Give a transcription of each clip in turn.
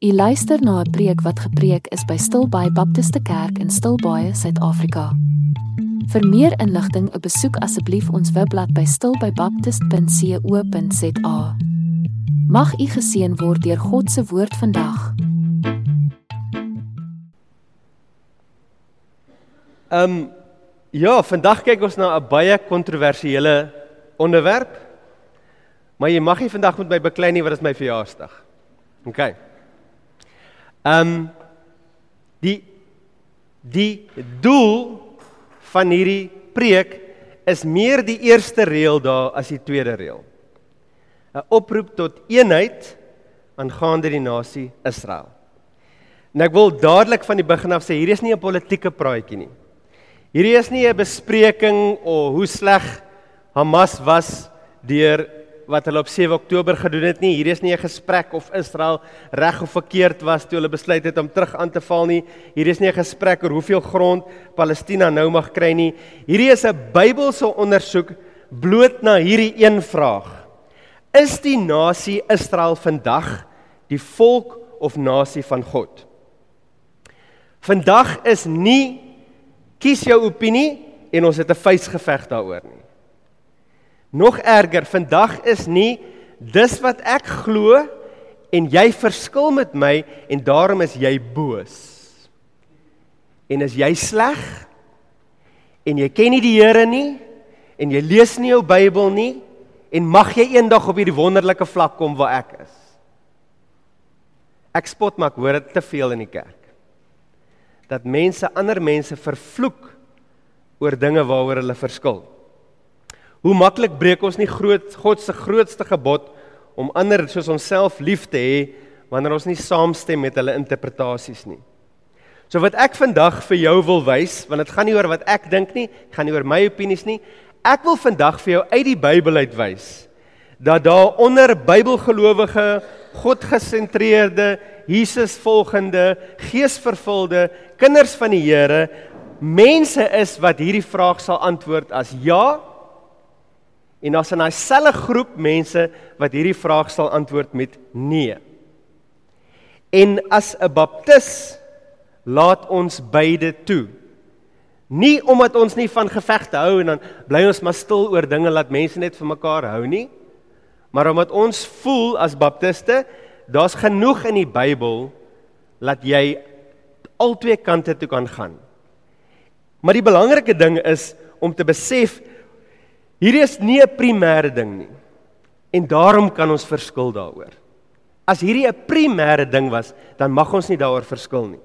U luister na 'n preek wat gepreek is by Stilbaai Baptiste Kerk in Stilbaai, Suid-Afrika. Vir meer inligting, besoek asseblief ons webblad by stilbaibaptist.co.za. Mag u geseën word deur God se woord vandag. Ehm um, ja, vandag kyk ons na 'n baie kontroversiële onderwerp. Maar jy mag nie vandag met my beklei nie wat is my verjaarsdag. OK. Ehm um, die die doel van hierdie preek is meer die eerste reël daar as die tweede reël. 'n Oproep tot eenheid aangaande die nasie Israel. En ek wil dadelik van die begin af sê hierdie is nie 'n politieke praatjie nie. Hierdie is nie 'n bespreking oor hoe sleg Hamas was deur wat hulle op 7 Oktober gedoen het nie. Hierdie is nie 'n gesprek of Israel reg of verkeerd was toe hulle besluit het om terug aan te val nie. Hierdie is nie 'n gesprek oor hoeveel grond Palestina nou mag kry nie. Hierdie is 'n Bybelse ondersoek bloot na hierdie een vraag. Is die nasie Israel vandag die volk of nasie van God? Vandag is nie kies jou opinie en ons het 'n vuisgeveg daaroor nie. Nog erger, vandag is nie dis wat ek glo en jy verskil met my en daarom is jy boos. En as jy sleg en jy ken nie die Here nie en jy lees nie jou Bybel nie en mag jy eendag op hierdie wonderlike vlak kom waar ek is. Ek spot maar ek hoor dit te veel in die kerk. Dat mense ander mense vervloek oor dinge waaroor hulle verskil. Hoe maklik breek ons nie groot God se grootste gebod om ander soos onsself lief te hê wanneer ons nie saamstem met hulle interpretasies nie. So wat ek vandag vir jou wil wys, want dit gaan nie oor wat ek dink nie, gaan nie oor my opinies nie. Ek wil vandag vir jou uit die Bybel uit wys dat daar onder Bybelgelowige, Godgesentreerde, Jesusvolgende, Geesvervulde kinders van die Here mense is wat hierdie vraag sal antwoord as ja En daar's 'n selfe groep mense wat hierdie vraag sal antwoord met nee. En as 'n baptis laat ons beide toe. Nie omdat ons nie van gevegte hou en dan bly ons maar stil oor dinge laat mense net vir mekaar hou nie, maar omdat ons voel as baptiste, daar's genoeg in die Bybel dat jy albei kante toe kan gaan. Maar die belangrike ding is om te besef Hierdie is nie 'n primêre ding nie. En daarom kan ons verskil daaroor. As hierdie 'n primêre ding was, dan mag ons nie daaroor verskil nie.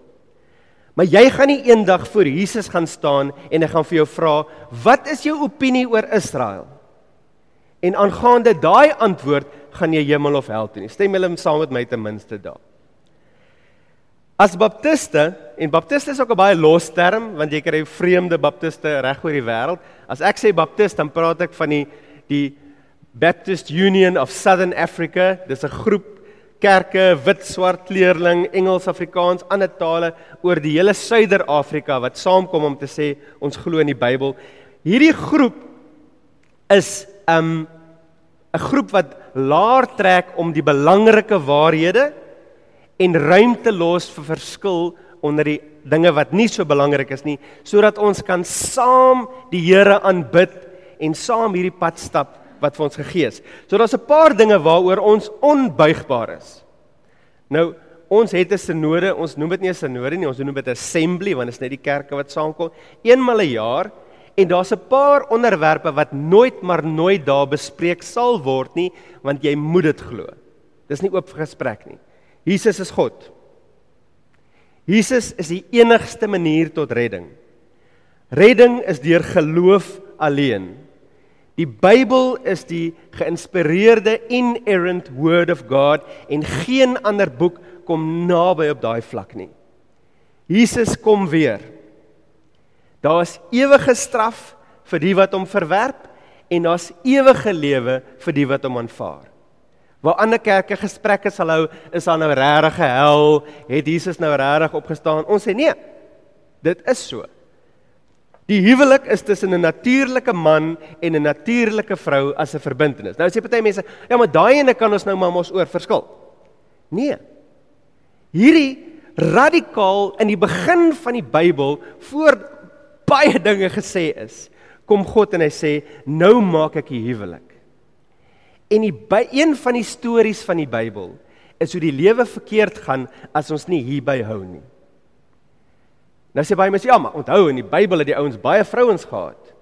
Maar jy gaan nie eendag voor Jesus gaan staan en hy gaan vir jou vra, "Wat is jou opinie oor Israel?" En aangaande daai antwoord gaan jy hemel of hel toe nie. Stem julle saam met my ten minste daar. As baptiste en baptiste is ook 'n baie los term want jy kry vreemde baptiste reg oor die wêreld. As ek sê baptist dan praat ek van die die Baptist Union of Southern Africa. Dis 'n groep kerke, wit, swart kleerling, Engels, Afrikaans, ander tale oor die hele Suider-Afrika wat saamkom om te sê ons glo in die Bybel. Hierdie groep is 'n um, 'n groep wat laer trek om die belangrike waarhede en ruimte los vir verskil onder die dinge wat nie so belangrik is nie sodat ons kan saam die Here aanbid en saam hierdie pad stap wat vir ons gegee is. So daar's 'n paar dinge waaroor ons onbuigbaar is. Nou ons het 'n sinode, ons noem dit nie 'n sinode nie, ons noem dit 'n assembly want dit is net die kerke wat saamkom eenmal 'n jaar en daar's 'n paar onderwerpe wat nooit maar nooit daar bespreek sal word nie want jy moet dit glo. Dis nie oop vir gesprek nie. Jesus is God. Jesus is die enigste manier tot redding. Redding is deur geloof alleen. Die Bybel is die geïnspireerde inerrant word of God en geen ander boek kom naby op daai vlak nie. Jesus kom weer. Daar is ewige straf vir die wat hom verwerp en daar's ewige lewe vir die wat hom aanvaar. Waar ander kerke gesprekke sal hou, is daar nou regtig hel? Het Jesus nou regtig opgestaan? Ons sê nee. Dit is so. Die huwelik is tussen 'n natuurlike man en 'n natuurlike vrou as 'n verbintenis. Nou sê party mense, ja, maar daai ene kan ons nou maar mos oor verskil. Nee. hierdie radikaal in die begin van die Bybel voor baie dinge gesê is, kom God en hy sê nou maak ek die huwelik. En die by een van die stories van die Bybel is hoe die lewe verkeerd gaan as ons nie hierby hou nie. Nou sê baie mense ja, maar onthou in die Bybel het die ouens baie vrouens gehad.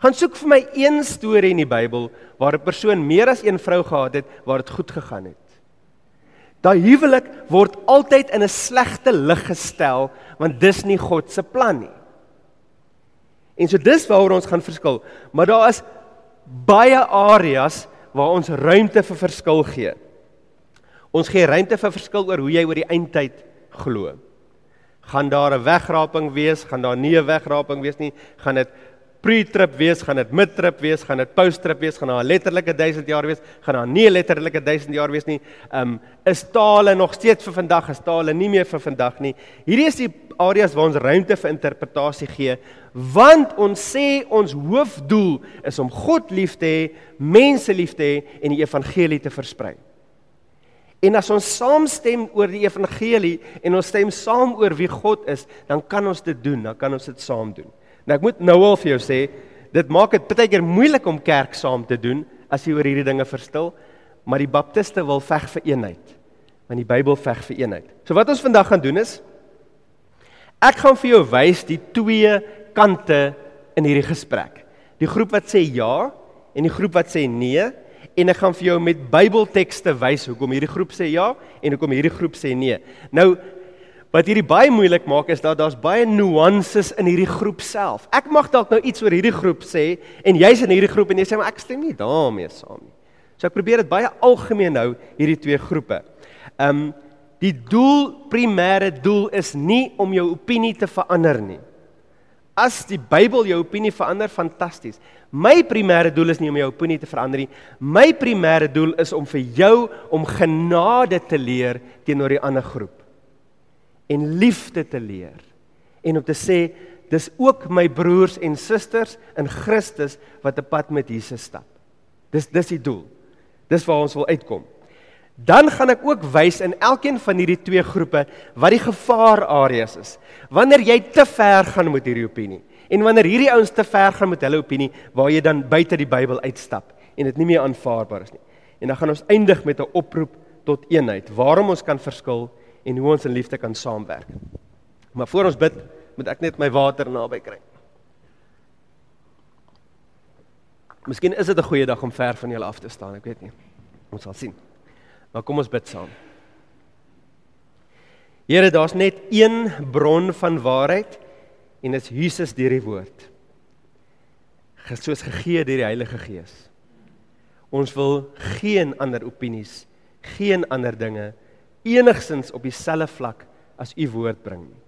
Gaan soek vir my een storie in die Bybel waar 'n persoon meer as een vrou gehad het waar dit goed gegaan het. Daai huwelik word altyd in 'n slegte lig gestel want dis nie God se plan nie. En so dis waaroor ons gaan verskil, maar daar is baie areas waar ons ruimte vir verskil gee. Ons gee ruimte vir verskil oor hoe jy oor die eindtyd glo. Gaan daar 'n wegraping wees? Gaan daar nie 'n wegraping wees nie? Gaan dit pre-trip wees, gaan dit mid-trip wees, gaan dit post-trip wees, gaan daar 'n letterlike 1000 jaar wees, gaan daar nie 'n letterlike 1000 jaar wees nie. Um is tale nog steeds vir vandag, is tale nie meer vir vandag nie. Hierdie is die areas waar ons ruimte vir interpretasie gee, want ons sê ons hoofdoel is om God lief te hê, mense lief te hê en die evangelie te versprei. En as ons saamstem oor die evangelie en ons stem saam oor wie God is, dan kan ons dit doen, dan kan ons dit saam doen. Nou ek moet nou al vir jou sê, dit maak dit baie keer moeilik om kerk saam te doen as jy oor hierdie dinge verstil, maar die baptiste wil veg vir eenheid. Want die Bybel veg vir eenheid. So wat ons vandag gaan doen is ek gaan vir jou wys die twee kante in hierdie gesprek. Die groep wat sê ja en die groep wat sê nee en ek gaan vir jou met Bybeltekste wys hoekom hierdie groep sê ja en hoekom hierdie groep sê nee. Nou Wat hierdie baie moeilik maak is dat daar's baie nuances in hierdie groep self. Ek mag dalk nou iets oor hierdie groep sê en jy's in hierdie groep en jy sê maar ek stem nie daarmee saam nie. So ek probeer dit baie algemeen hou hierdie twee groepe. Um die doel, primêre doel is nie om jou opinie te verander nie. As die Bybel jou opinie verander, fantasties. My primêre doel is nie om jou opinie te verander nie. My primêre doel is om vir jou om genade te leer teenoor die ander groep en liefde te leer en om te sê dis ook my broers en susters in Christus wat 'n pad met Jesus stap. Dis dis die doel. Dis waar ons wil uitkom. Dan gaan ek ook wys in elkeen van hierdie twee groepe wat die gevaarareas is. Wanneer jy te ver gaan met hierdie opinie en wanneer hierdie ouens te ver gaan met hulle opinie waar jy dan buite die Bybel uitstap en dit nie meer aanvaarbaar is nie. En dan gaan ons eindig met 'n oproep tot eenheid. Waarom ons kan verskil en hoe ons in liefde kan saamwerk. Maar voor ons bid, moet ek net my water naby kry. Miskien is dit 'n goeie dag om ver van julle af te staan, ek weet nie. Ons sal sien. Maar kom ons bid saam. Here, daar's net een bron van waarheid en dit is Jesus deur die woord. Gesoos gegee deur die Heilige Gees. Ons wil geen ander opinies, geen ander dinge enigsins op dieselfde vlak as u woord bring nie.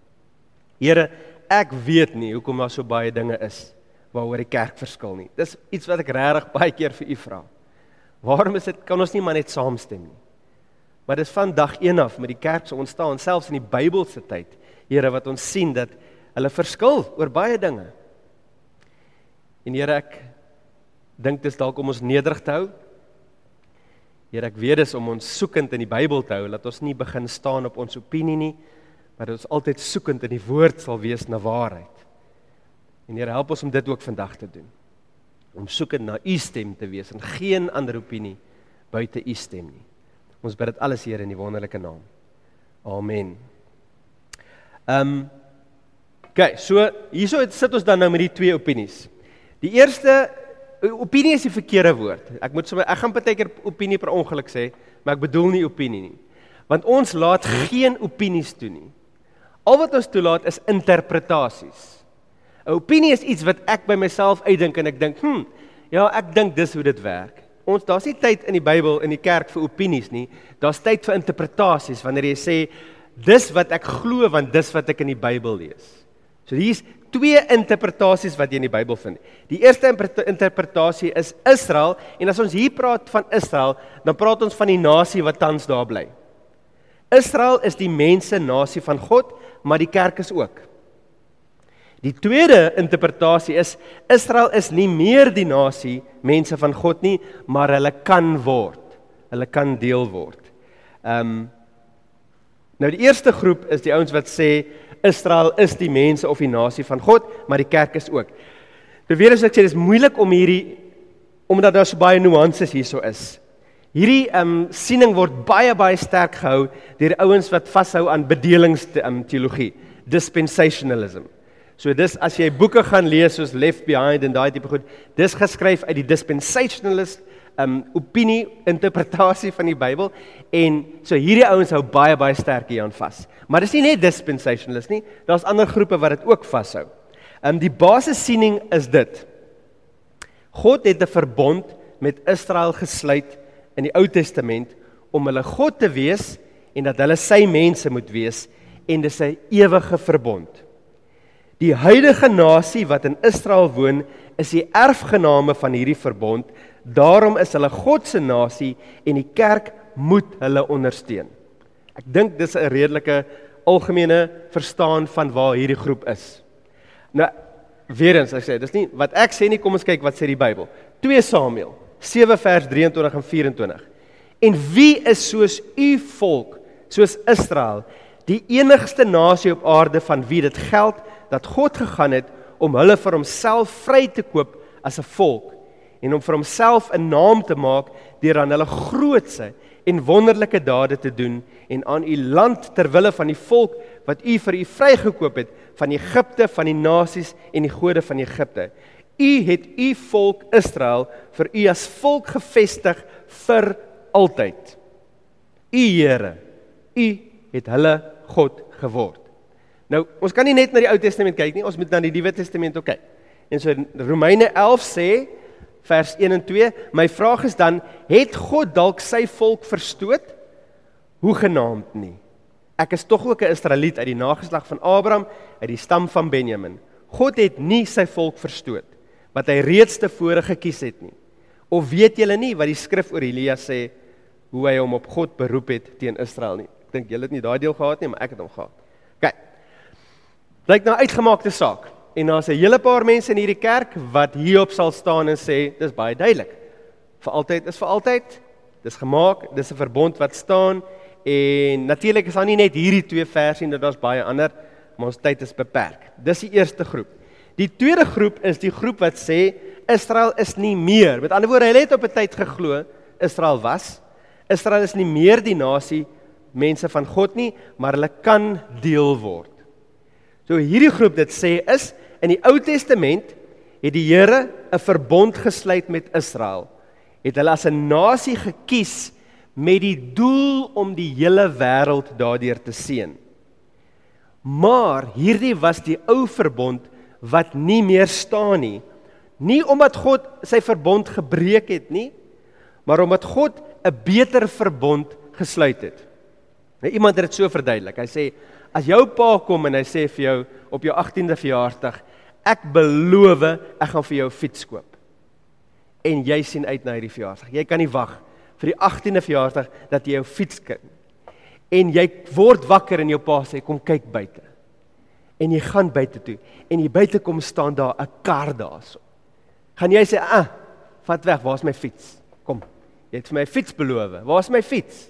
Here, ek weet nie hoekom daar so baie dinge is waaroor die kerk verskil nie. Dis iets wat ek regtig baie keer vir u vra. Waarom is dit kan ons nie maar net saamstem nie? Maar dis van dag 1 af met die kerk se ontstaan, selfs in die Bybelse tyd, Here wat ons sien dat hulle verskil oor baie dinge. En Here, ek dink dis dalk om ons nederig te hou, Here, ek weet dis om ons soekend in die Bybel te hou, dat ons nie begin staan op ons opinie nie, maar dat ons altyd soekend in die woord sal wees na waarheid. En Here, help ons om dit ook vandag te doen. Om soekend na u stem te wees en geen ander opinie buite u stem nie. Ons bid dit alles Here in die wonderlike naam. Amen. Ehm um, Okay, so hierso sit ons dan nou met die twee opinies. Die eerste opinie is die verkeerde woord. Ek moet sommer ek gaan baie keer opinie per ongeluk sê, maar ek bedoel nie opinie nie. Want ons laat geen opinies toe nie. Al wat ons toelaat is interpretasies. 'n Opinie is iets wat ek by myself uitdink en ek dink, "Hm, ja, ek dink dis hoe dit werk." Ons daar's nie tyd in die Bybel in die kerk vir opinies nie. Daar's tyd vir interpretasies wanneer jy sê, "Dis wat ek glo want dis wat ek in die Bybel lees." So hier's twee interpretasies wat jy in die Bybel vind. Die eerste interpretasie is Israel en as ons hier praat van Israel, dan praat ons van die nasie wat tans daar bly. Israel is die mense nasie van God, maar die kerk is ook. Die tweede interpretasie is Israel is nie meer die nasie mense van God nie, maar hulle kan word. Hulle kan deel word. Ehm um, Nou die eerste groep is die ouens wat sê Israel is die mense of die nasie van God, maar die kerk is ook. Nou weer as ek sê dis moeilik om hierdie omdat daar so baie nuances hierso is. Hierdie ehm um, siening word baie baie sterk gehou deur ouens wat vashou aan bedelings um, teologie, dispensationalism. So dis as jy boeke gaan lees soos Left Behind en daai tipe goed, dis geskryf uit die dispensationalist um opinie interpretasie van die Bybel en so hierdie ouens hou baie baie sterk hieraan vas. Maar dis nie net dispensationalist nie, daar's ander groepe wat dit ook vashou. Um die basissiening is dit. God het 'n verbond met Israel gesluit in die Ou Testament om hulle God te wees en dat hulle sy mense moet wees en dis 'n ewige verbond. Die huidige nasie wat in Israel woon, is die erfgename van hierdie verbond. Daarom is hulle God se nasie en die kerk moet hulle ondersteun. Ek dink dis 'n redelike algemene verstaan van waar hierdie groep is. Nou weer eens ek sê dis nie wat ek sê nie kom ons kyk wat sê die Bybel 2 Samuel 7 vers 23 en 24 en wie is soos u volk soos Israel die enigste nasie op aarde van wie dit geld dat God gegaan het om hulle vir homself vry te koop as 'n volk en om vir homself 'n naam te maak deur aan hulle grootse en wonderlike dade te doen en aan u land ter wille van die volk wat u vir u vrygekoop het van Egipte, van die nasies en die gode van Egipte. U het u volk Israel vir u as volk gevestig vir altyd. U Here, u het hulle God geword. Nou, ons kan nie net na die Ou Testament kyk nie, ons moet na die Nuwe Testament ook kyk. En so Romeine 11 sê vers 1 en 2, my vraag is dan, het God dalk sy volk verstoot? Hoe genaamd nie? Ek is tog ook 'n Israeliet uit die nageslag van Abraham, uit die stam van Benjamin. God het nie sy volk verstoot wat hy reeds tevore gekies het nie. Of weet julle nie wat die skrif oor Elia sê hoe hy hom op God beroep het teen Israel nie? Ek dink julle het nie daai deel gehad nie, maar ek het hom gehad. OK. Lyk nou uitgemaakte saak. En daar's 'n hele paar mense in hierdie kerk wat hierop sal staan en sê dis baie duidelik. Vir altyd is vir altyd. Dis gemaak, dis 'n verbond wat staan En natuurlik is daar nie net hierdie twee verse nie, daar's baie ander, maar ons tyd is beperk. Dis die eerste groep. Die tweede groep is die groep wat sê Israel is nie meer. Met ander woorde, hulle het op 'n tyd geglo Israel was. Israel is nie meer die nasie mense van God nie, maar hulle kan deel word. So hierdie groep dit sê is in die Ou Testament het die Here 'n verbond gesluit met Israel. Het hulle as 'n nasie gekies met die doel om die hele wêreld daardeur te seën. Maar hierdie was die ou verbond wat nie meer staan nie. Nie omdat God sy verbond gebreek het nie, maar omdat God 'n beter verbond gesluit het. Nou iemand het dit so verduidelik. Hy sê as jou pa kom en hy sê vir jou op jou 18de verjaarsdag, ek beloof ek gaan vir jou fiets koop. En jy sien uit na hierdie verjaarsdag. Jy kan nie wag vir die 18de verjaarsdag dat jy jou fiets kry. En jy word wakker en jou pa sê kom kyk buite. En jy gaan buite toe en jy buite kom staan daar 'n kar daarso. Gaan jy sê, "Ah, vat weg, waar's my fiets? Kom. Jy het vir my fiets beloof. Waar's my fiets?"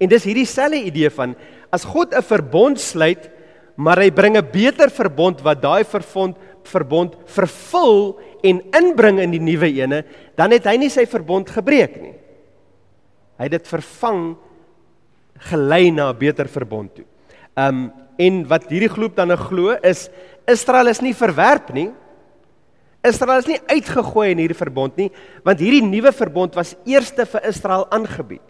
En dis hierdie selfe idee van as God 'n verbond sluit, maar hy bring 'n beter verbond wat daai verbond verbond vervul en inbring in die nuwe ene, dan het hy nie sy verbond gebreek nie. Hy het dit vervang gelei na 'n beter verbond toe. Um en wat hierdie groep dan nou glo is Israel is nie verwerp nie. Israel is nie uitgegooi in hierdie verbond nie, want hierdie nuwe verbond was eerste vir Israel aangebied.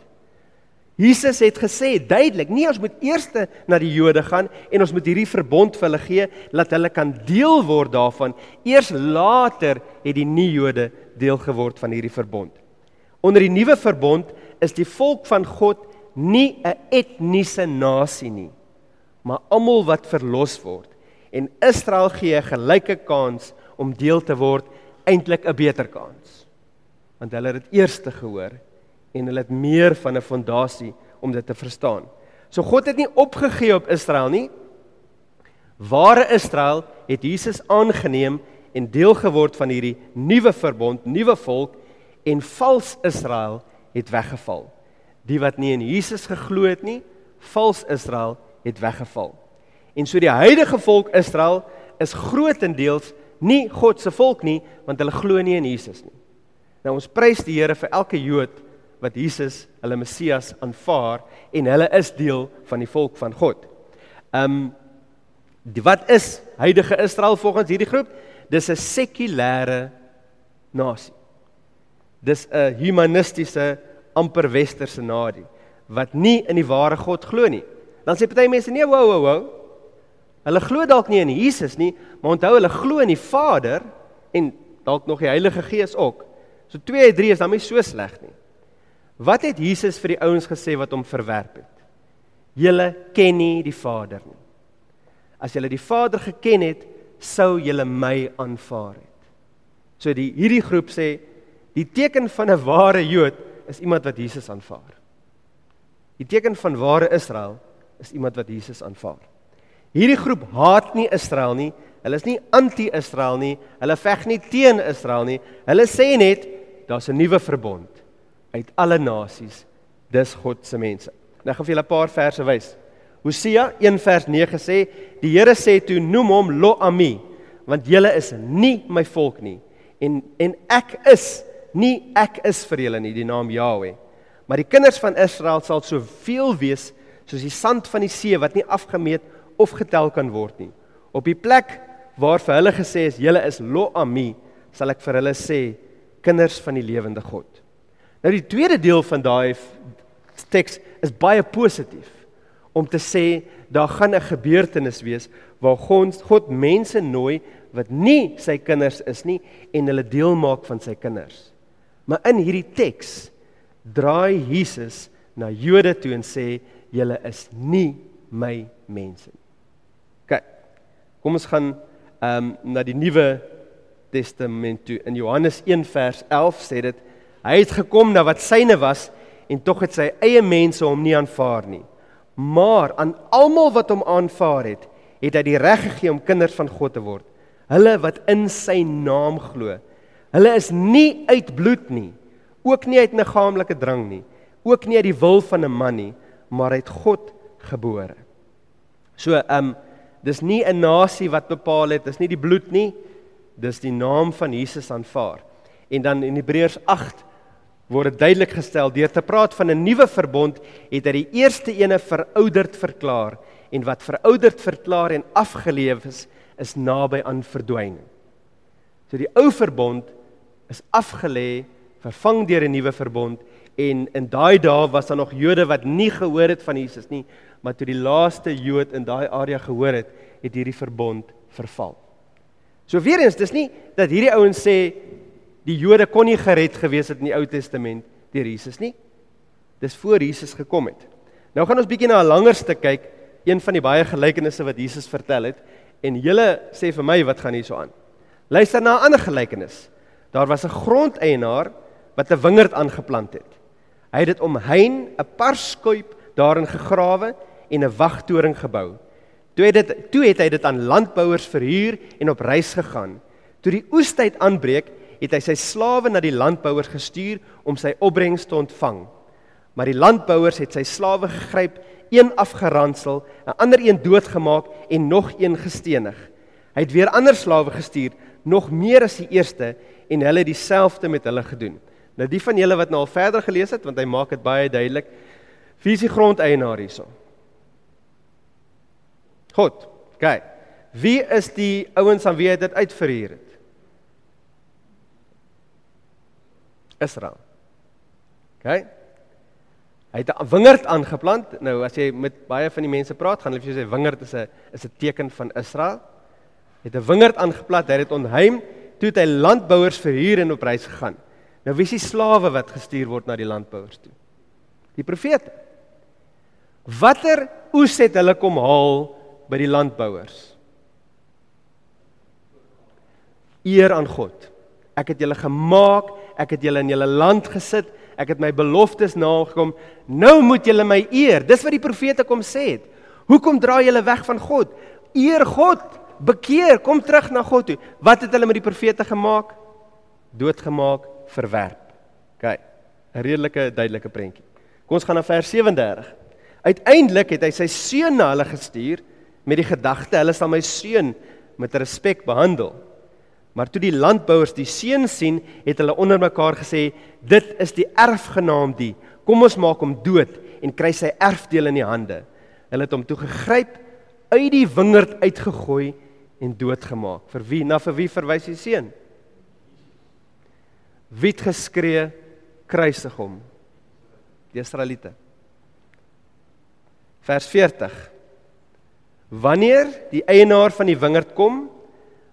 Jesus het gesê duidelik, nie ons moet eers na die Jode gaan en ons moet hierdie verbond vir hulle gee dat hulle kan deel word daarvan. Eers later het die nie-Jode deel geword van hierdie verbond. Onder die nuwe verbond is die volk van God nie 'n etniese nasie nie, maar almal wat verlos word. En Israel gee 'n gelyke kans om deel te word, eintlik 'n beter kans. Want hulle het dit eerste gehoor en hulle het meer van 'n fondasie om dit te verstaan. So God het nie opgegee op Israel nie. Ware Israel het Jesus aangeneem en deel geword van hierdie nuwe verbond, nuwe volk en vals Israel het weggeval. Die wat nie in Jesus geglo het nie, vals Israel het weggeval. En so die huidige volk Israel is grootendeels nie God se volk nie, want hulle glo nie in Jesus nie. Nou ons prys die Here vir elke Jood wat Jesus, hulle Messias aanvaar en hulle is deel van die volk van God. Um die, wat is huidige Israel volgens hierdie groep? Dis 'n sekulêre nasie. Dis 'n humanistiese amper westerse nasie wat nie in die ware God glo nie. Dan sê party mense nee, wow wow wow. Hulle glo dalk nie in Jesus nie, maar onthou hulle glo in die Vader en dalk nog die Heilige Gees ook. So 2 uit 3 is dan nie so sleg nie. Wat het Jesus vir die ouens gesê wat hom verwerp het? Julle ken nie die Vader nie. As julle die Vader geken het, sou julle my aanvaar het. So die hierdie groep sê die teken van 'n ware Jood is iemand wat Jesus aanvaar. Die teken van ware Israel is iemand wat Jesus aanvaar. Hierdie groep haat nie Israel nie. Hulle is nie anti-Israel nie. Hulle veg nie teen Israel nie. Hulle sê net daar's 'n nuwe verbond uit alle nasies. Dis God se mense. Nou gaan vir julle 'n paar verse wys. Hosea 1 vers 9 sê: "Die Here sê toe: Noem hom Lo-ami, want julle is nie my volk nie en en ek is nie ek is vir julle nie, die naam Jahweh. Maar die kinders van Israel sal soveel wees soos die sand van die see wat nie afgemeet of getel kan word nie. Op die plek waar vir hulle gesê is julle is Lo-ami, sal ek vir hulle sê kinders van die lewende God." Nou die tweede deel van daai teks is baie positief om te sê daar gaan 'n gebeurtenis wees waar God God mense nooi wat nie sy kinders is nie en hulle deel maak van sy kinders. Maar in hierdie teks draai Jesus na Jode toe en sê julle is nie my mense nie. OK. Kom ons gaan ehm um, na die Nuwe Testament toe. In Johannes 1 vers 11 sê dit hy het gekom na wat syne was en tog het sy eie mense hom nie aanvaar nie. Maar aan almal wat hom aanvaar het, het hy die reg gegee om kinders van God te word. Hulle wat in sy naam glo. Hulle is nie uit bloed nie, ook nie uit liggaamlike drang nie, ook nie uit die wil van 'n man nie, maar uit God gebore. So, ehm um, dis nie 'n nasie wat bepaal het, dis nie die bloed nie, dis die naam van Jesus aanvaar. En dan in Hebreërs 8 word dit duidelik gestel deur te praat van 'n nuwe verbond het hy die eerste ene verouderd verklaar en wat verouderd verklaar en afgeleef is is naby aan verdwyning. So die ou verbond is afgelê, vervang deur 'n nuwe verbond en in daai dae was daar nog Jode wat nie gehoor het van Jesus nie, maar toe die laaste Jood in daai area gehoor het, het hierdie verbond verval. So weer eens, dis nie dat hierdie ouens sê Die Jode kon nie gered gewees het in die Ou Testament deur Jesus nie. Dis voor Jesus gekom het. Nou gaan ons bietjie na 'n langer stuk kyk, een van die baie gelykenisse wat Jesus vertel het en julle sê vir my wat gaan hier so aan. Luister na 'n ander gelykenis. Daar was 'n grondeienaar wat 'n wingerd aangeplant het. Hy het dit omheind 'n parskuip daarin gegrawe en 'n wagtoring gebou. Toe het dit toe het hy dit aan landbouers verhuur en op reis gegaan. Toe die oestyd aanbreek, het hy sy slawe na die landbouers gestuur om sy opbrengs te ontvang. Maar die landbouers het sy slawe gegryp, een afgeransel, 'n ander een doodgemaak en nog een gestenig. Hy het weer ander slawe gestuur, nog meer as die eerste en hulle het dieselfde met hulle gedoen. Nou die van julle wat nou al verder gelees het, want hy maak dit baie duidelik. Wie is die grondeienaar hierso? God. Kyk. Wie is die ouens aan wie hy dit uitverhuur het? Israel. OK. Hy het 'n wingerd aangeplant. Nou as jy met baie van die mense praat, gaan hulle vir jou sê wingerd is 'n is 'n teken van Israel. Hy het 'n wingerd aangeplant, hy het dit onheim, toe het hy landbouers verhuur en op reis gegaan. Nou wie is die slawe wat gestuur word na die landbouers toe? Die profete. Watter oes het hulle kom haal by die landbouers? Eer aan God. Ek het julle gemaak ek het julle in julle land gesit, ek het my beloftes nagekom. Nou moet julle my eer. Dis wat die profete kom sê het. Hoekom draai julle weg van God? Eer God. Bekeer, kom terug na God toe. Wat het hulle met die profete gemaak? Doodgemaak, verwerp. OK. 'n Redelike duidelike prentjie. Kom ons gaan na vers 37. Uiteindelik het hy sy seun na hulle gestuur met die gedagte hulle sal my seun met respek behandel. Maar toe die landbouers die seun sien, het hulle onder mekaar gesê: "Dit is die erfgenaamdie. Kom ons maak hom dood en kry sy erfdeel in die hande." Hulle het hom toe gegryp, uit die wingerd uitgegooi en doodgemaak. Vir wie? Na vir wie verwys die seun? Wie het geskree kruisig hom? Die Israeliete. Vers 40. Wanneer die eienaar van die wingerd kom,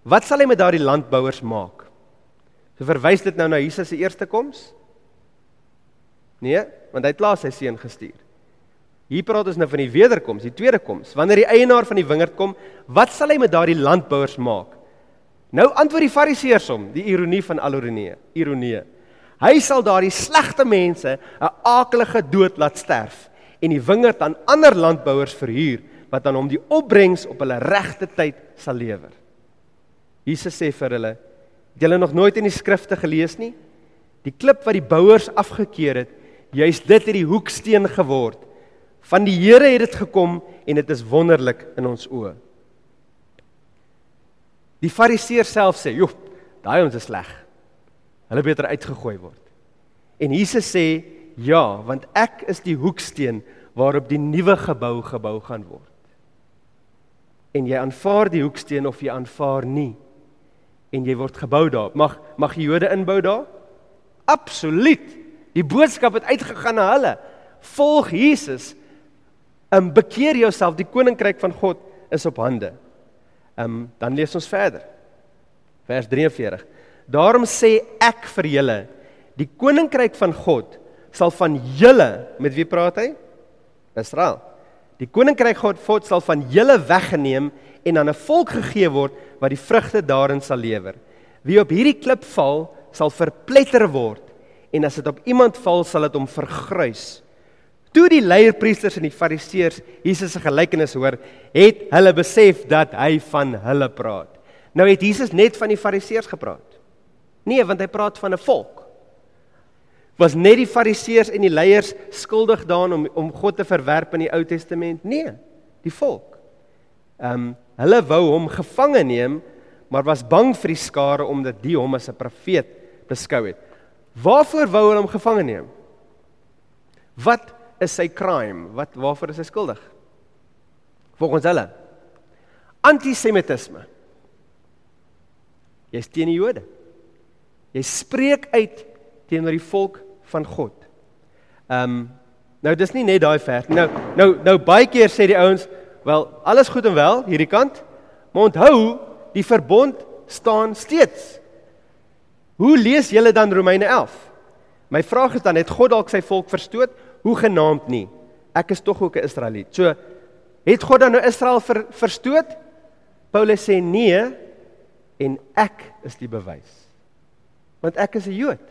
wat sal hy met daardie landbouers maak? So verwys dit nou na Jesus se eerste koms? Nee, want hy het laas sy seun gestuur. Hier praat ons nou van die wederkoms, die tweede koms. Wanneer die eienaar van die wingerd kom, wat sal hy met daardie landbouers maak? Nou antwoord die Fariseërs hom, die ironie van aloronee, ironie. Hy sal daardie slegte mense 'n akelige dood laat sterf en die wingerd aan ander landbouers verhuur wat aan hom die opbrengs op hulle regte tyd sal lewer. Jesus sê vir hulle: "Het julle nog nooit in die skrifte gelees nie? Die klip wat die bouers afgekeur het, juist dit het die hoeksteen geword." Van die Here het dit gekom en dit is wonderlik in ons oë. Die Fariseer self sê, "Joep, daai ons is sleg. Hulle beter uitgegooi word." En Jesus sê, "Ja, want ek is die hoeksteen waarop die nuwe gebou gebou gaan word." En jy aanvaar die hoeksteen of jy aanvaar nie en jy word gebou daar. Mag mag die Jode inbou daar? Absoluut. Die boodskap het uitgegaan na hulle. Volg Jesus um, bekeer jouself, die koninkryk van God is op hande. Um, dan lees ons verder. Vers 43. Daarom sê ek vir julle, die koninkryk van God sal van julle, met wie praat hy? Israel. Die koninkryk God God sal van julle weggeneem en aan 'n volk gegee word wat die vrugte daarin sal lewer. Wie op hierdie klip val, sal verpletter word en as dit op iemand val, sal dit hom vergruis. Toe die leierpriesters en die fariseërs Jesus se gelykenis hoor, het hulle besef dat hy van hulle praat. Nou het Jesus net van die fariseërs gepraat. Nee, want hy praat van 'n volk. Was net die fariseërs en die leiers skuldig daaraan om om God te verwerp in die Ou Testament? Nee, die volk. Ehm um, hulle wou hom gevange neem, maar was bang vir die skare omdat die hom as 'n profeet beskou het. Waarvoor wou hulle hom gevange neem? Wat is sy crime? Wat waarvoor is hy skuldig? Volgens hulle. Antisemitisme. Jy's teen die Jode. Jy spreek uit teenoor die volk van God. Ehm um, nou dis nie net daai vers. Nou nou nou baie keer sê die ouens, wel, alles goed en wel hierdie kant, maar onthou, die verbond staan steeds. Hoe lees julle dan Romeine 11? My vraag is dan het God dalk sy volk verstoot hoe genaamd nie. Ek is tog ook 'n Israeliet. So het God dan nou Israel ver, verstoot? Paulus sê nee en ek is die bewys. Want ek is 'n Jood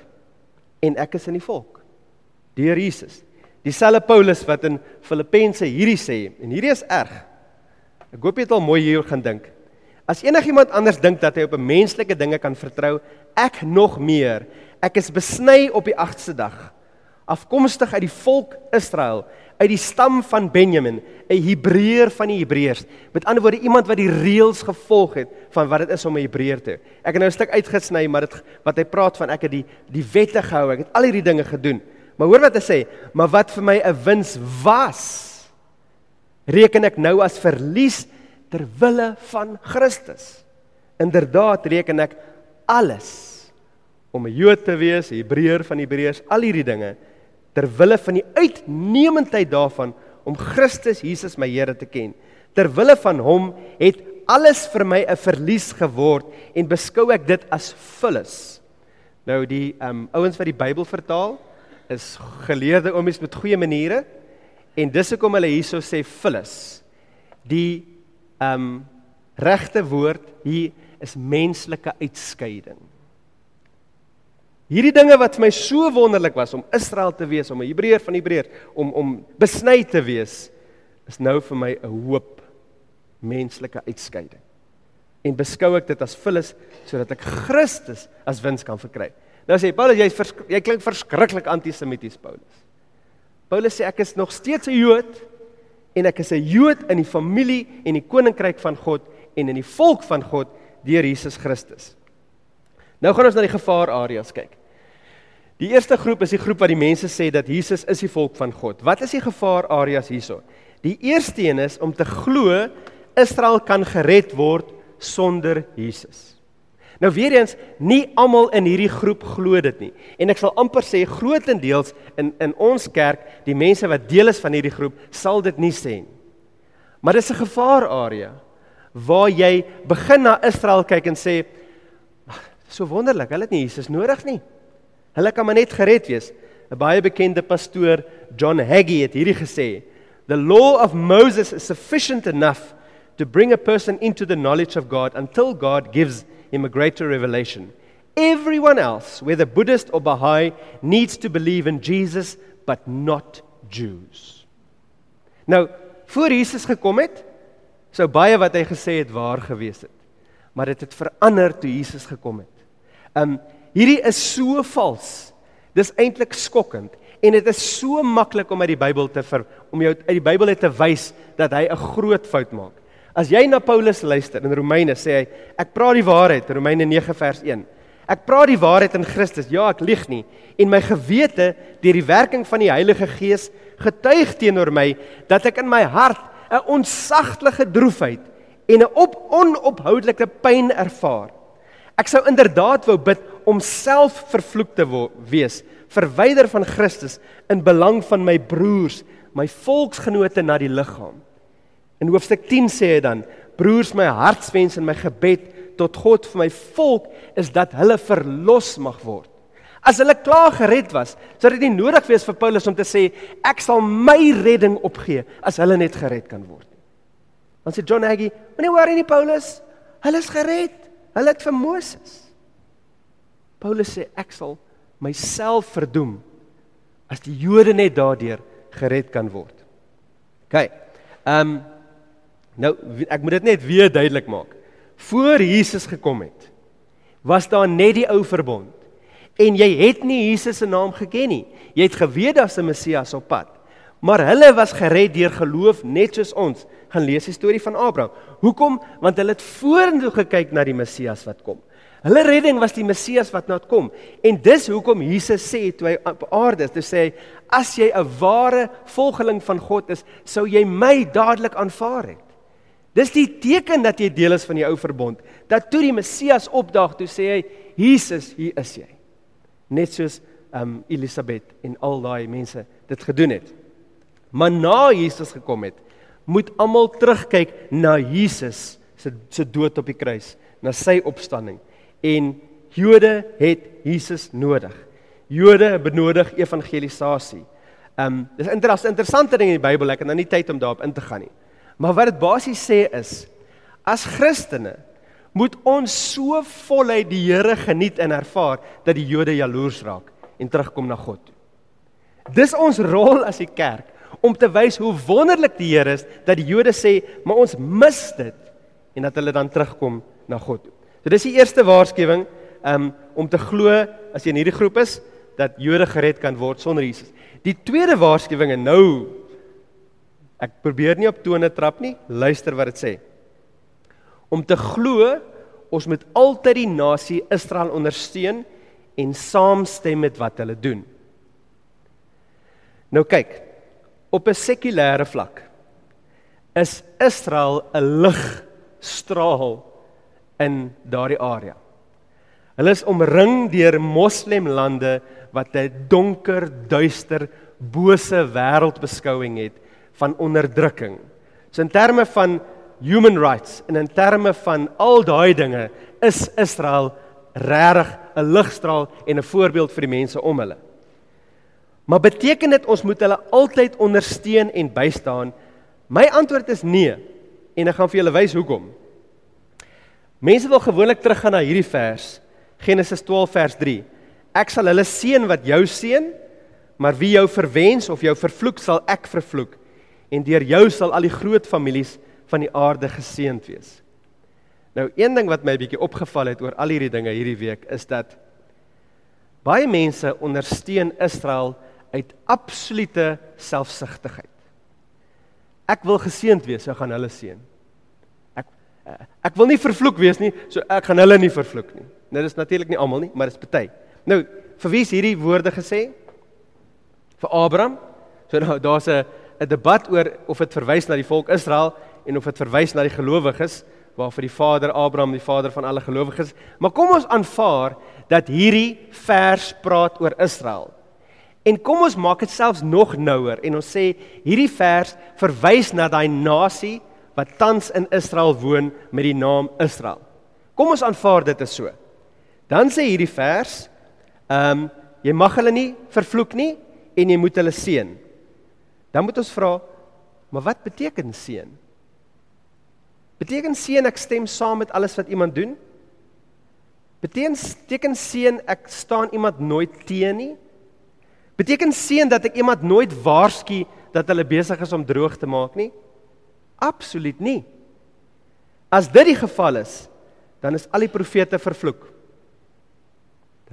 en ek is in die volk. Deur Jesus. Dieselfde Paulus wat in Filippense hierdie sê en hierdie is erg. Ek hoop jy het al mooi hier gaan dink. As enigiemand anders dink dat hy op 'n menslike dinge kan vertrou, ek nog meer. Ek is besny op die 8ste dag afkomstig uit die volk Israel, uit die stam van Benjamin, 'n Hebreër van die Hebreërs. Met ander woorde iemand wat die reëls gevolg het van wat dit is om 'n Hebreër te. Ek het nou 'n stuk uitgesny, maar dit wat hy praat van ek het die die wette gehou, ek het al hierdie dinge gedoen. Maar hoor wat hy sê, maar wat vir my 'n wins was, reken ek nou as verlies ter wille van Christus. Inderdaad reken ek alles om 'n Jood te wees, Hebreër van Hebreërs, al hierdie dinge ter wille van die uitnemendheid daarvan om Christus Jesus my Here te ken. Ter wille van hom het alles vir my 'n verlies geword en beskou ek dit as vullis. Nou die ehm um, ouens wat die Bybel vertaal is geleerde oomies met goeie maniere en dis hoekom hulle hierso sê vullis. Die ehm um, regte woord hier is menslike uitskeiding. Hierdie dinge wat vir my so wonderlik was om Israel te wees, om 'n Hebreër van Hebreërs, om om besny te wees, is nou vir my 'n hoop menslike uitskeiding. En beskou ek dit as vullis sodat ek Christus as wins kan verkry. Nou sê Paulus jy jy klink verskriklik antisemities Paulus. Paulus sê ek is nog steeds 'n Jood. en ek is 'n Jood in die familie en die koninkryk van God en in die volk van God deur Jesus Christus. Nou gaan ons na die gevaarareas kyk. Die eerste groep is die groep wat die mense sê dat Jesus is die volk van God. Wat is die gevaarareas hierso? Die eerste een is om te glo Israel kan gered word sonder Jesus. Nou weer eens, nie almal in hierdie groep glo dit nie. En ek sal amper sê grootendeels in in ons kerk, die mense wat deel is van hierdie groep, sal dit nie sê nie. Maar dis 'n gevaararea waar jy begin na Israel kyk en sê so wonderlik, hulle het nie Jesus nodig nie. Hulle kan maar net gered wees. 'n Baie bekende pastoor, John Hagee het hierdie gesê, "The law of Moses is sufficient enough to bring a person into the knowledge of God until God gives him a greater revelation. Everyone else, whether Buddhist or Baha'i, needs to believe in Jesus, but not Jews. Nou, voor Jesus gekom het, sou baie wat hy gesê het waar gewees het. Maar dit het, het verander toe Jesus gekom het. Um hierdie is so vals. Dis eintlik skokkend en dit is so maklik om uit die Bybel te ver, om jou uit die Bybel te wys dat hy 'n groot fout maak. As jy na Paulus luister in Romeine sê hy ek praat die waarheid Romeine 9 vers 1. Ek praat die waarheid in Christus. Ja, ek lieg nie. En my gewete deur die werking van die Heilige Gees getuig teenoor my dat ek in my hart 'n onsaglike droefheid en 'n op onophoudelike pyn ervaar. Ek sou inderdaad wou bid om self vervloek te wees, verwyder van Christus in belang van my broers, my volksgenote na die liggaam. In hoofstuk 10 sê hy dan: Broers, my hartswens en my gebed tot God vir my volk is dat hulle verlos mag word. As hulle klaar gered was, sou dit nie nodig wees vir Paulus om te sê ek sal my redding opgee as hulle net gered kan word nie. Dan sê John Hagee, "Moenie worry nie Paulus, hulle is gered. Hulle het vir Moses." Paulus sê ek sal myself verdoem as die Jode net daardeur gered kan word. OK. Ehm um, Nou ek moet dit net weer duidelik maak. Voor Jesus gekom het, was daar net die ou verbond. En jy het nie Jesus se naam geken nie. Jy het geweet daar's 'n Messias op pad. Maar hulle was gered deur geloof net soos ons. Gaan lees die storie van Abraham. Hoekom? Want hulle het vorentoe gekyk na die Messias wat kom. Hulle redding was die Messias wat nou kom. En dis hoekom Jesus sê toe hy op aarde is, toe sê hy as jy 'n ware volgeling van God is, sou jy my dadelik aanvaar het. Dis die teken dat jy deel is van die ou verbond. Dat toe die Messias opdaag, toe sê hy: "Jesus, hier is jy." Net soos um Elisabet en al daai mense dit gedoen het. Maar na Jesus gekom het, moet almal terugkyk na Jesus se se dood op die kruis, na sy opstanding. En Jode het Jesus nodig. Jode benodig evangelisasie. Um dis 'n interessante ding in die Bybel, ek het nou nie tyd om daarop in te gaan nie. Maar wat dit basies sê is as Christene moet ons so voluit die Here geniet en ervaar dat die Jode jaloers raak en terugkom na God. Dis ons rol as die kerk om te wys hoe wonderlik die Here is dat die Jode sê, maar ons mis dit en dat hulle dan terugkom na God. So dis die eerste waarskuwing um, om te glo as jy in hierdie groep is dat Jode gered kan word sonder Jesus. Die tweede waarskuwing en nou Ek probeer nie op tone trap nie. Luister wat dit sê. Om te glo ons moet altyd die nasie Israel ondersteun en saamstem met wat hulle doen. Nou kyk, op 'n sekulêre vlak is Israel 'n ligstraal in daardie area. Hulle is omring deur moslemlande wat 'n donker, duister, bose wêreldbeskouing het van onderdrukking. So in terme van human rights en in terme van al daai dinge is Israel regtig 'n ligstraal en 'n voorbeeld vir die mense om hulle. Maar beteken dit ons moet hulle altyd ondersteun en bystaan? My antwoord is nee en ek gaan vir julle wys hoekom. Mense wil gewoonlik teruggaan na hierdie vers, Genesis 12 vers 3. Ek sal hulle seën wat jou seën, maar wie jou verwens of jou vervloek sal ek vervloek en deur jou sal al die groot families van die aarde geseënd wees. Nou een ding wat my 'n bietjie opgeval het oor al hierdie dinge hierdie week is dat baie mense ondersteun Israel uit absolute selfsugtigheid. ek wil geseënd wees, so gaan hulle seën. Ek uh, ek wil nie vervloek wees nie, so ek gaan hulle nie vervloek nie. Nou dis natuurlik nie almal nie, maar dis party. Nou, vir wie is hierdie woorde gesê? Vir Abraham. So nou daar's 'n 'n debat oor of dit verwys na die volk Israel en of dit verwys na die gelowiges waarvoor die Vader Abraham die vader van alle gelowiges. Maar kom ons aanvaar dat hierdie vers praat oor Israel. En kom ons maak dit selfs nog nouer en ons sê hierdie vers verwys na daai nasie wat tans in Israel woon met die naam Israel. Kom ons aanvaar dit is so. Dan sê hierdie vers, ehm um, jy mag hulle nie vervloek nie en jy moet hulle seën. Dan moet ons vra, maar wat beteken seën? Beteken seën ek stem saam met alles wat iemand doen? Beteken seën ek staan iemand nooit teen nie? Beteken seën dat ek iemand nooit waarsku dat hulle besig is om droog te maak nie? Absoluut nie. As dit die geval is, dan is al die profete vervloek.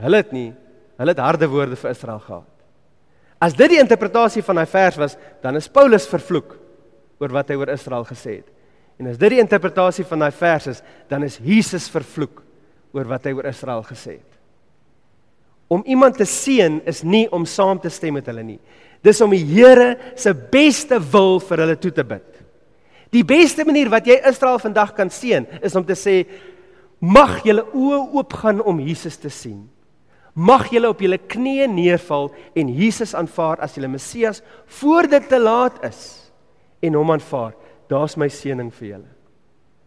Hulle het nie, hulle het harde woorde vir Israel gehad. As dit die interpretasie van daai vers was, dan is Paulus vervloek oor wat hy oor Israel gesê het. En as dit die interpretasie van daai vers is, dan is Jesus vervloek oor wat hy oor Israel gesê het. Om iemand te seën is nie om saam te stem met hulle nie. Dis om die Here se beste wil vir hulle toe te bid. Die beste manier wat jy Israel vandag kan seën, is om te sê mag julle oë oopgaan om Jesus te sien. Mag julle op julle knieë neerval en Jesus aanvaar as julle Messias voor dit te laat is en hom aanvaar. Daar's my seëning vir julle.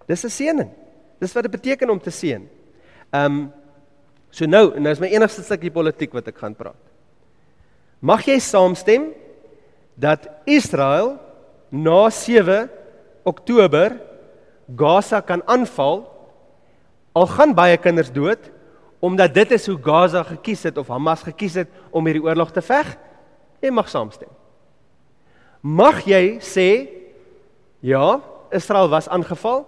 Dis 'n seëning. Dis wat dit beteken om te seën. Ehm um, so nou, en nou is my enigste stukkie politiek wat ek gaan praat. Mag jy saamstem dat Israel na 7 Oktober Gaza kan aanval al gaan baie kinders dood omdat dit is hoe Gaza gekies het of Hamas gekies het om hierdie oorlog te veg. Jy mag saamstem. Mag jy sê ja, Israel was aangeval,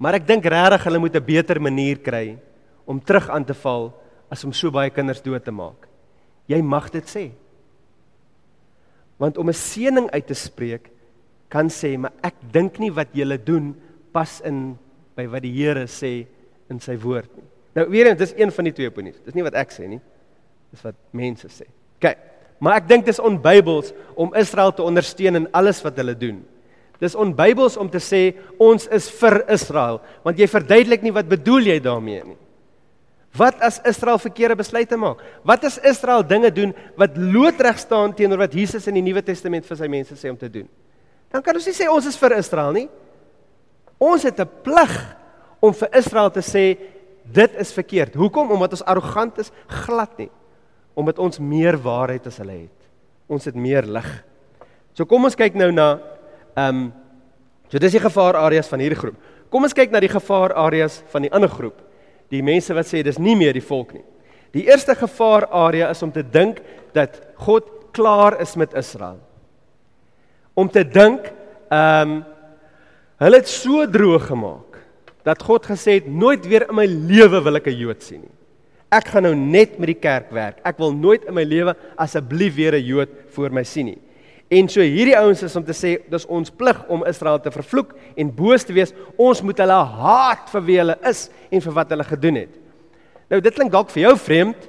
maar ek dink regtig hulle moet 'n beter manier kry om terug aan te val as om so baie kinders dood te maak. Jy mag dit sê. Want om 'n seëning uit te spreek kan sê, maar ek dink nie wat julle doen pas in by wat die Here sê in sy woord nie. Nou weer eens, dis een van die twee opinies. Dis nie wat ek sê nie. Dis wat mense sê. OK. Maar ek dink dis onbybels om Israel te ondersteun in alles wat hulle doen. Dis onbybels om te sê ons is vir Israel, want jy verduidelik nie wat bedoel jy daarmee nie. Wat as Israel verkeerde besluite maak? Wat as Israel dinge doen wat loodreg staan teenoor wat Jesus in die Nuwe Testament vir sy mense sê om te doen? Dan kan ons nie sê ons is vir Israel nie. Ons het 'n plig om vir Israel te sê Dit is verkeerd. Hoekom? Omdat ons arrogant is? Glad nie. Omdat ons meer waarheid as hulle het. Ons het meer lig. So kom ons kyk nou na ehm um, so dis die gevaarareas van hierdie groep. Kom ons kyk na die gevaarareas van die ander groep. Die mense wat sê dis nie meer die volk nie. Die eerste gevaararea is om te dink dat God klaar is met Israel. Om te dink ehm um, hulle het so droog gemaak dat God gesê het nooit weer in my lewe wil ek 'n Jood sien nie. Ek gaan nou net met die kerk werk. Ek wil nooit in my lewe asseblief weer 'n Jood voor my sien nie. En so hierdie ouens is om te sê dis ons plig om Israel te vervloek en boos te wees. Ons moet hulle haat vir wie hulle is en vir wat hulle gedoen het. Nou dit klink dalk vir jou vreemd,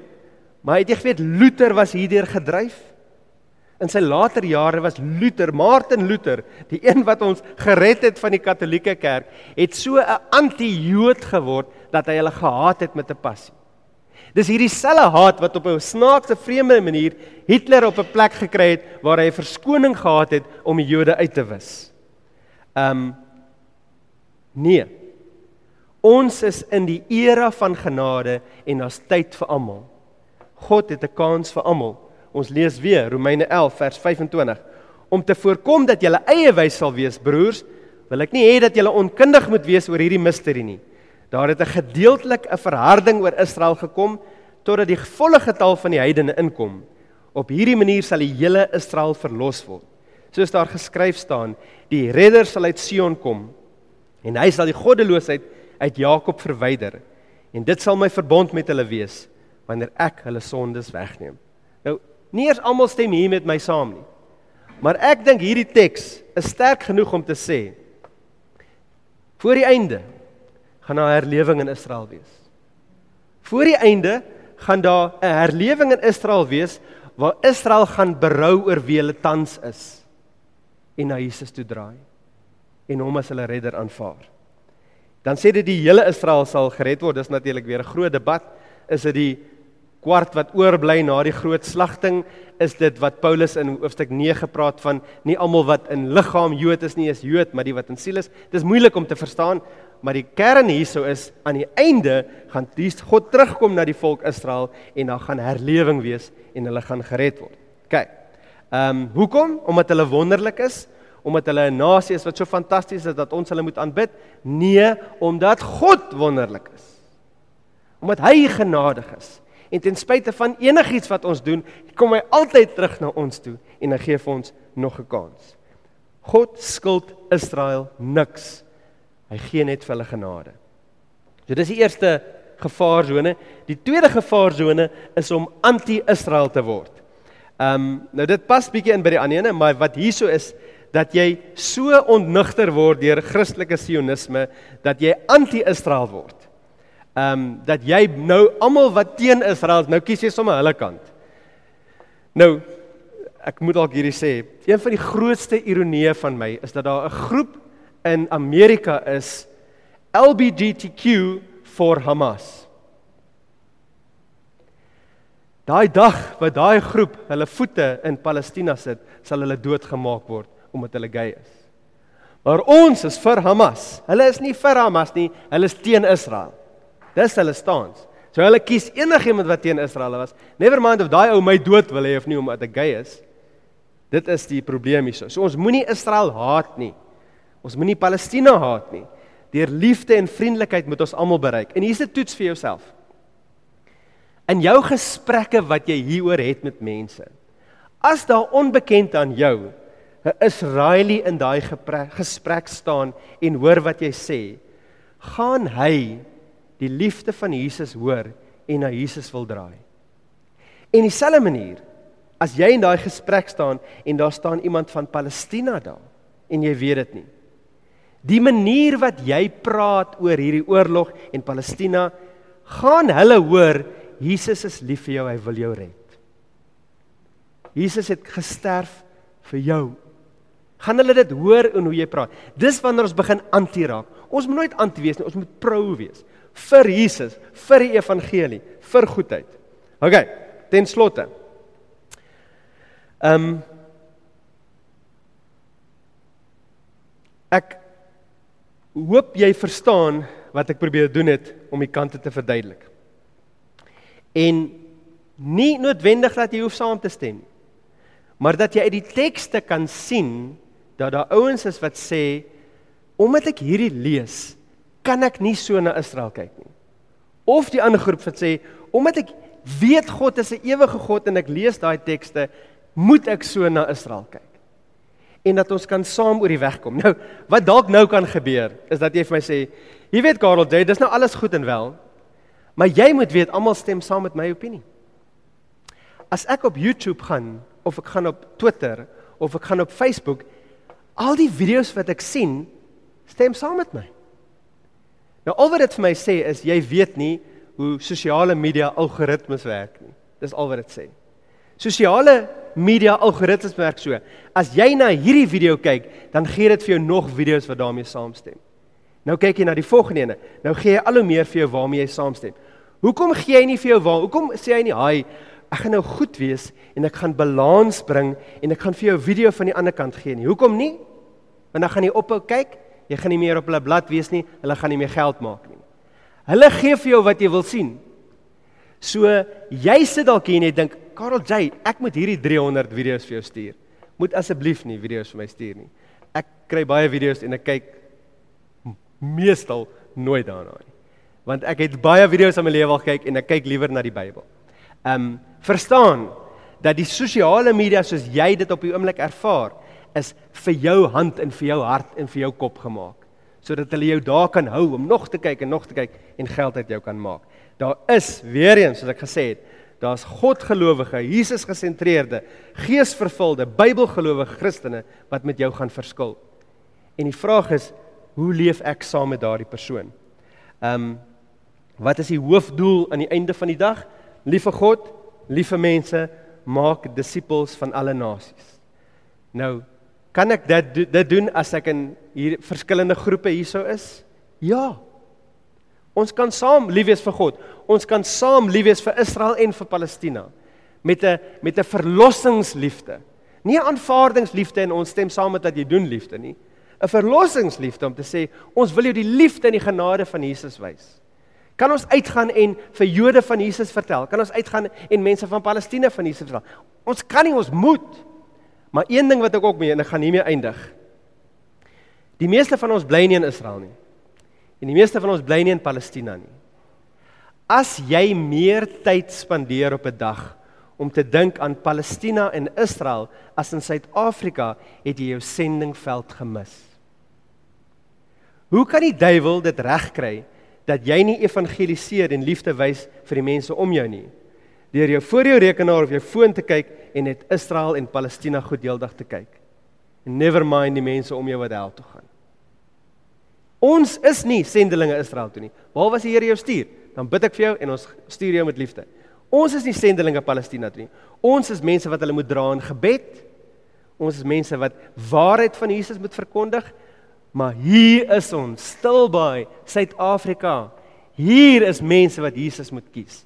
maar het jy geweet Luther was hierdeur gedryf? In sy later jare was Luther, Martin Luther, die een wat ons gered het van die Katolieke Kerk, het so 'n anti-Jood geword dat hy hulle gehaat het met 'n passie. Dis hierdie selfe haat wat op 'n snaakse vreemde manier Hitler op 'n plek gekry het waar hy 'n verskoning gehad het om die Jode uit te wis. Um nee. Ons is in die era van genade en daar's tyd vir almal. God het 'n kans vir almal. Ons lees weer Romeine 11 vers 25. Om te voorkom dat julle eie wys sal wees, broers, wil ek nie hê dat julle onkundig moet wees oor hierdie misterie nie. Daar het 'n gedeeltelik 'n verharding oor Israel gekom totdat die volle getal van die heidene inkom. Op hierdie manier sal die hele Israel verlos word. Soos daar geskryf staan, die redder sal uit Sion kom en hy sal die goddeloosheid uit Jakob verwyder en dit sal my verbond met hulle wees wanneer ek hulle sondes wegneem. Nie eers almal stem hier met my saam nie. Maar ek dink hierdie teks is sterk genoeg om te sê voor die einde gaan daar herlewing in Israel wees. Voor die einde gaan daar 'n herlewing in Israel wees waar Israel gaan berou oor wie hulle tans is en na Jesus toe draai en hom as hulle redder aanvaar. Dan sê dit die hele Israel sal gered word. Dis natuurlik weer 'n groot debat. Is dit die kwart wat oorbly na die groot slagting? Is dit wat Paulus in hoofstuk 9 praat van nie almal wat in liggaam Jood is nie is Jood, maar die wat in siel is? Dis moeilik om te verstaan, maar die kern hierso is aan die einde gaan die God terugkom na die volk Israel en dan gaan herlewing wees en hulle gaan gered word. OK. Ehm um, hoekom? Omdat hulle wonderlik is omdat hulle 'n nasie is wat so fantasties is dat ons hulle moet aanbid? Nee, omdat God wonderlik is. Omdat hy genadig is. En ten spyte van enigiets wat ons doen, kom hy altyd terug na ons toe en hy gee vir ons nog 'n kans. God skuld Israel niks. Hy gee net vir hulle genade. So dis die eerste gevaarsone. Die tweede gevaarsone is om anti-Israel te word. Ehm um, nou dit pas bietjie in by die ander ene, maar wat hierso is dat jy so ontnigter word deur Christelike sionisme dat jy anti-Israel word. Ehm um, dat jy nou almal wat teen Israel is, nou kies jy sommer hulle kant. Nou ek moet dalk hierdie sê, een van die grootste ironieë van my is dat daar 'n groep in Amerika is LGBTQ vir Hamas. Daai dag wat daai groep hulle voete in Palestina sit, sal hulle doodgemaak word omdat hulle gay is. Maar ons is vir Hamas. Hulle is nie vir Hamas nie, hulle is teen Israel. Dis hulle stans. So hulle kies enigiemand wat teen Israel was. Never mind of daai ou my dood wil hê of nie omdat ek gay is. Dit is die probleem hierso. So ons moenie Israel haat nie. Ons moenie Palestina haat nie. Deur liefde en vriendelikheid moet ons almal bereik. En hier's 'n toets vir jouself. In jou gesprekke wat jy hieroor het met mense. As daar onbekend aan jou 'n Israeli in daai gesprek staan en hoor wat jy sê, gaan hy die liefde van Jesus hoor en na Jesus wil draai. En dieselfde manier, as jy in daai gesprek staan en daar staan iemand van Palestina daar en jy weet dit nie. Die manier wat jy praat oor hierdie oorlog en Palestina, gaan hulle hoor Jesus is lief vir jou, hy wil jou red. Jesus het gesterf vir jou gaan hulle dit hoor in hoe jy praat. Dis wanneer ons begin anti-raak. Ons moet nooit anti wees nie, ons moet pro wees vir Jesus, vir die evangelie, vir goedheid. OK, ten slotte. Ehm um, Ek hoop jy verstaan wat ek probeer doen het om die kante te verduidelik. En nie noodwendig dat jy hoef saam te stem nie, maar dat jy uit die tekste kan sien dat daar ouens is wat sê omdat ek hierdie lees, kan ek nie so na Israel kyk nie. Of die ander groep wat sê omdat ek weet God is 'n ewige God en ek lees daai tekste, moet ek so na Israel kyk. En dat ons kan saam oor die weg kom. Nou, wat dalk nou kan gebeur is dat jy vir my sê, jy weet Karel, jy, dis nou alles goed en wel, maar jy moet weet almal stem saam met my opinie. As ek op YouTube gaan of ek gaan op Twitter of ek gaan op Facebook al die video's wat ek sien stem saam met my. Nou al wat dit vir my sê is jy weet nie hoe sosiale media algoritmes werk nie. Dis al wat dit sê. Sosiale media algoritmes werk so. As jy na hierdie video kyk, dan gee dit vir jou nog video's wat daarmee saamstem. Nou kyk jy na die volgende ene. Nou gee hy al hoe meer vir jou waarmee jy saamstem. Hoekom gee hy nie vir jou waar? Hoekom sê hy nie, "Haai, ek gaan nou goed wees en ek gaan balans bring en ek gaan vir jou video van die ander kant gee nie. Hoekom nie? Want dan gaan jy ophou kyk, jy gaan nie meer op hulle blad wees nie, hulle gaan nie meer geld maak nie. Hulle gee vir jou wat jy wil sien. So jy sit dalk hier en jy dink, "Karel J, ek moet hierdie 300 video's vir jou stuur." Moet asseblief nie video's vir my stuur nie. Ek kry baie video's en ek kyk meestal nooit daarna nie. Want ek het baie video's in my lewe al kyk en ek kyk liewer na die Bybel. Ehm um, verstaan dat die sosiale media soos jy dit op die oomblik ervaar is vir jou hand en vir jou hart en vir jou kop gemaak sodat hulle jou daar kan hou om nog te kyk en nog te kyk en geld uit jou kan maak. Daar is weer eens soos ek gesê het, Daar's Godgelowige, Jesus gesentreerde, geesvervulde, Bybelgelowige Christene wat met jou gaan verskil. En die vraag is, hoe leef ek saam met daardie persoon? Ehm um, wat is die hoofdoel aan die einde van die dag? Liewe God, liewe mense, maak disippels van alle nasies. Nou, kan ek dit dit doen as ek in hier verskillende groepe hierso is? Ja. Ons kan saam lief wees vir God. Ons kan saam lief wees vir Israel en vir Palestina met 'n met 'n verlossingsliefde. Nie 'n aanvaardingsliefde en ons stem saam met dat jy doen liefde nie. 'n Verlossingsliefde om te sê ons wil jou die liefde en die genade van Jesus wys. Kan ons uitgaan en vir Jode van Jesus vertel? Kan ons uitgaan en mense van Palestina van Jesus vertel? Ons kan nie, ons moet. Maar een ding wat ek ook mee en ek gaan hiermee eindig. Die meeste van ons bly nie in Israel nie. En die meeste van ons bly nie in Palestina nie. As jy meer tyd spandeer op 'n dag om te dink aan Palestina en Israel as in Suid-Afrika, het jy jou sendingveld gemis. Hoe kan die duiwel dit regkry dat jy nie evangeliseer en liefde wys vir die mense om jou nie? Deur jou voor jou rekenaar of jou foon te kyk en net Israel en Palestina goed deeldag te kyk. And never mind die mense om jou wat hel toe gaan. Ons is nie sendelinge Israel toe nie. Waar was die Here jou stuur? Dan bid ek vir jou en ons stuur jou met liefde. Ons is nie sendelinge Palestina toe nie. Ons is mense wat hulle moet dra in gebed. Ons is mense wat waarheid van Jesus moet verkondig. Maar hier is ons, Stilbaai, Suid-Afrika. Hier is mense wat Jesus moet kies.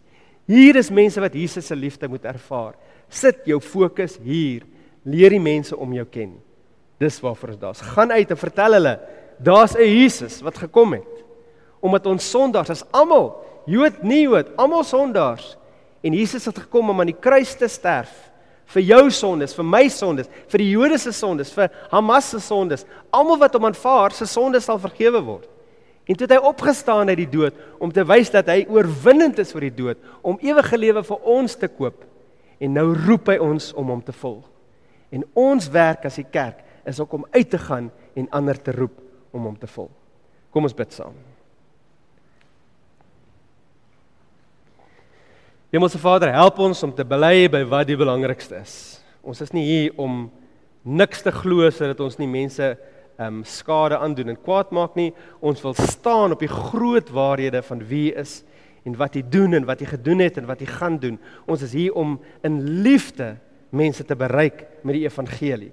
Hier is mense wat Jesus se liefde moet ervaar. Sit jou fokus hier. Leer die mense om jou ken. Dis waarvoor ons daar is. Gaan uit en vertel hulle daar's 'n Jesus wat gekom het. Omdat ons sondaars is almal, Jood nie Jood, almal sondaars. En Jesus het gekom om aan die kruis te sterf vir jou sondes, vir my sondes, vir die Jode se sondes, vir Hamas se sondes. Almal wat hom aanvaar, se sondes sal vergewe word. En toe het hy opgestaan uit die dood om te wys dat hy oorwinnend is oor die dood, om ewige lewe vir ons te koop. En nou roep hy ons om hom te volg. En ons werk as die kerk is ook om uit te gaan en ander te roep om hom te volg. Kom ons bid saam. Hemelse Vader, help ons om te bely by wat die belangrikste is. Ons is nie hier om niks te glo sodat ons nie mense um, skade aandoen en kwaad maak nie. Ons wil staan op die groot waarhede van wie is en wat hy doen en wat hy gedoen het en wat hy gaan doen. Ons is hier om in liefde mense te bereik met die evangelie.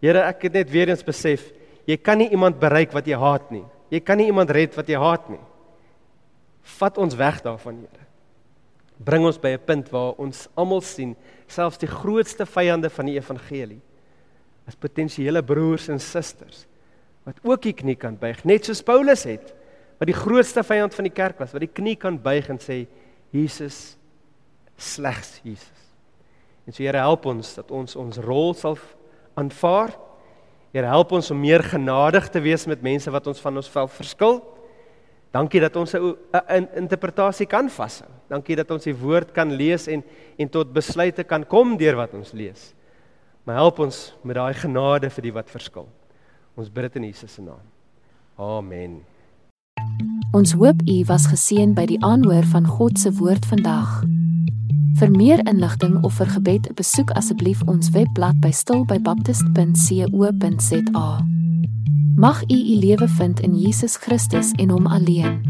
Here, ek het net weer eens besef Jy kan nie iemand bereik wat jy haat nie. Jy kan nie iemand red wat jy haat nie. Vat ons weg daarvan, Here. Bring ons by 'n punt waar ons almal sien, selfs die grootste vyande van die evangelie as potensiële broers en susters wat ook die knie kan buig, net soos Paulus het, wat die grootste vyand van die kerk was, wat die knie kan buig en sê Jesus slegs Jesus. En so Here help ons dat ons ons rol sal aanvaar Here help ons om meer genadig te wees met mense wat ons van ons vel verskil. Dankie dat ons 'n interpretasie kan vashou. Dankie dat ons die woord kan lees en en tot besluite kan kom deur wat ons lees. Maar help ons met daai genade vir die wat verskil. Ons bid dit in Jesus se naam. Amen. Ons hoop u was geseën by die aanhoor van God se woord vandag. Vir meer inligting of vir gebed, besoek asseblief ons webblad by stilbybaptist.co.za. Mag u u lewe vind in Jesus Christus en hom alleen.